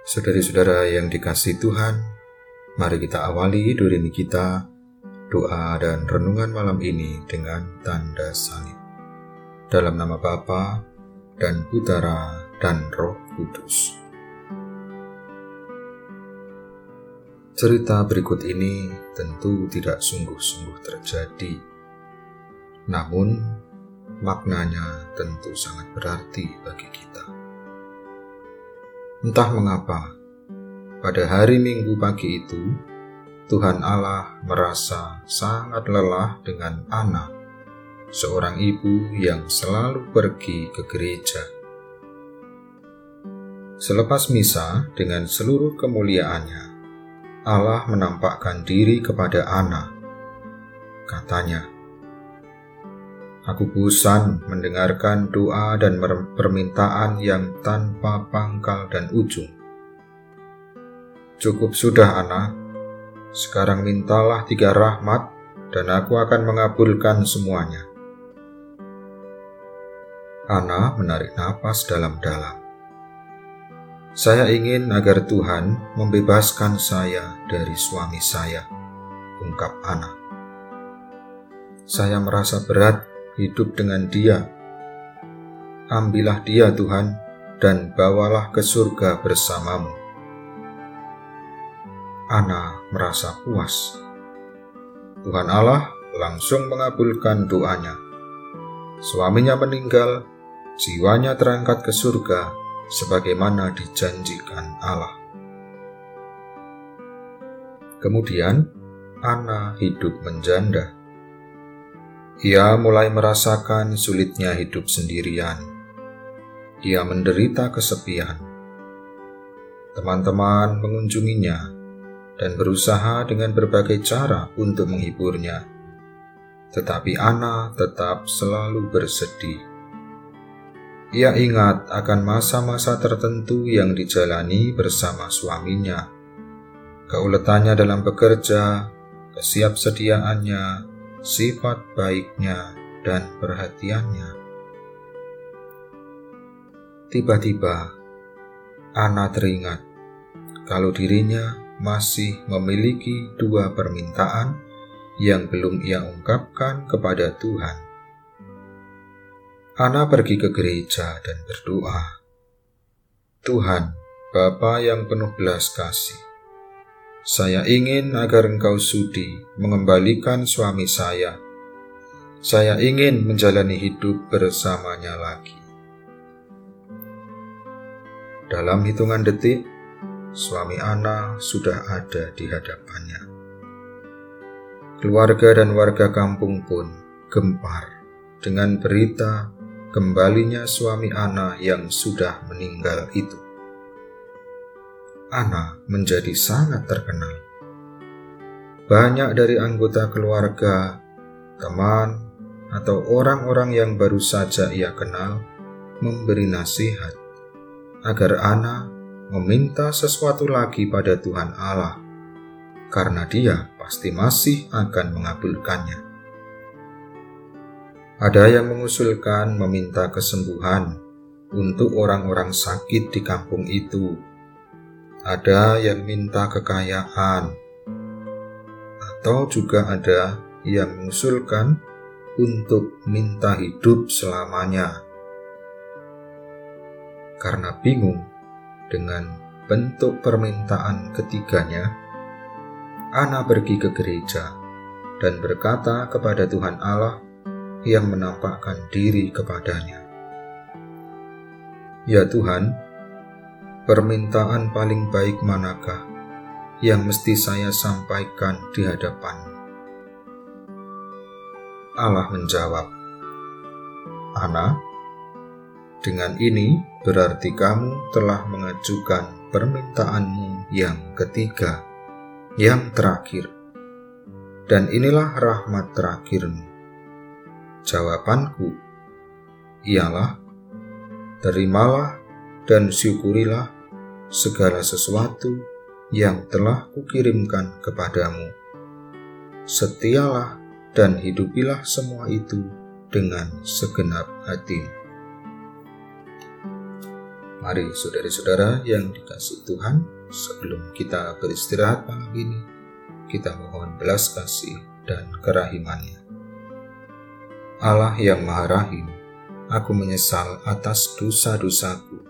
Saudari-saudara yang dikasih Tuhan, mari kita awali durimi kita, doa dan renungan malam ini dengan tanda salib. Dalam nama Bapa dan Putera dan Roh Kudus. Cerita berikut ini tentu tidak sungguh-sungguh terjadi, namun maknanya tentu sangat berarti bagi kita. Entah mengapa, pada hari Minggu pagi itu, Tuhan Allah merasa sangat lelah dengan Ana, seorang ibu yang selalu pergi ke gereja. Selepas misa dengan seluruh kemuliaannya, Allah menampakkan diri kepada Ana. Katanya, Aku bosan mendengarkan doa dan permintaan yang tanpa pangkal dan ujung. Cukup sudah, anak. Sekarang mintalah tiga rahmat, dan aku akan mengabulkan semuanya. Ana menarik napas dalam-dalam. Saya ingin agar Tuhan membebaskan saya dari suami saya, ungkap Ana. Saya merasa berat hidup dengan Dia. Ambillah Dia, Tuhan, dan bawalah ke surga bersamamu. Ana merasa puas. Tuhan Allah langsung mengabulkan doanya. Suaminya meninggal, jiwanya terangkat ke surga sebagaimana dijanjikan Allah. Kemudian, Ana hidup menjanda. Ia mulai merasakan sulitnya hidup sendirian. Ia menderita kesepian. Teman-teman mengunjunginya dan berusaha dengan berbagai cara untuk menghiburnya. Tetapi Ana tetap selalu bersedih. Ia ingat akan masa-masa tertentu yang dijalani bersama suaminya. Keuletannya dalam bekerja, kesiapsediaannya, sifat baiknya dan perhatiannya. Tiba-tiba, Ana teringat kalau dirinya masih memiliki dua permintaan yang belum ia ungkapkan kepada Tuhan. Ana pergi ke gereja dan berdoa, Tuhan, Bapa yang penuh belas kasih, saya ingin agar engkau sudi mengembalikan suami saya. Saya ingin menjalani hidup bersamanya lagi. Dalam hitungan detik, suami Ana sudah ada di hadapannya. Keluarga dan warga kampung pun gempar dengan berita kembalinya suami Ana yang sudah meninggal itu. Ana menjadi sangat terkenal. Banyak dari anggota keluarga, teman, atau orang-orang yang baru saja ia kenal memberi nasihat agar Ana meminta sesuatu lagi pada Tuhan Allah, karena Dia pasti masih akan mengabulkannya. Ada yang mengusulkan meminta kesembuhan untuk orang-orang sakit di kampung itu ada yang minta kekayaan, atau juga ada yang mengusulkan untuk minta hidup selamanya. Karena bingung dengan bentuk permintaan ketiganya, Ana pergi ke gereja dan berkata kepada Tuhan Allah yang menampakkan diri kepadanya. Ya Tuhan, permintaan paling baik manakah yang mesti saya sampaikan di hadapan? Allah menjawab, Ana, dengan ini berarti kamu telah mengajukan permintaanmu yang ketiga, yang terakhir. Dan inilah rahmat terakhirmu. Jawabanku ialah, terimalah dan syukurilah segala sesuatu yang telah kukirimkan kepadamu. Setialah dan hidupilah semua itu dengan segenap hati. Mari saudara-saudara yang dikasih Tuhan, sebelum kita beristirahat malam ini, kita mohon belas kasih dan kerahimannya. Allah yang Maha Rahim, aku menyesal atas dosa-dosaku.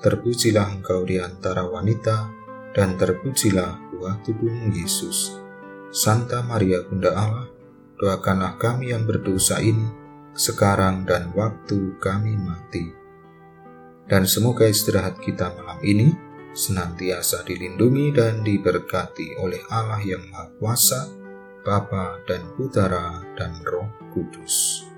terpujilah engkau di antara wanita, dan terpujilah buah tubuhmu Yesus. Santa Maria Bunda Allah, doakanlah kami yang berdosa ini, sekarang dan waktu kami mati. Dan semoga istirahat kita malam ini senantiasa dilindungi dan diberkati oleh Allah yang Maha Kuasa, Bapa dan Putera dan Roh Kudus.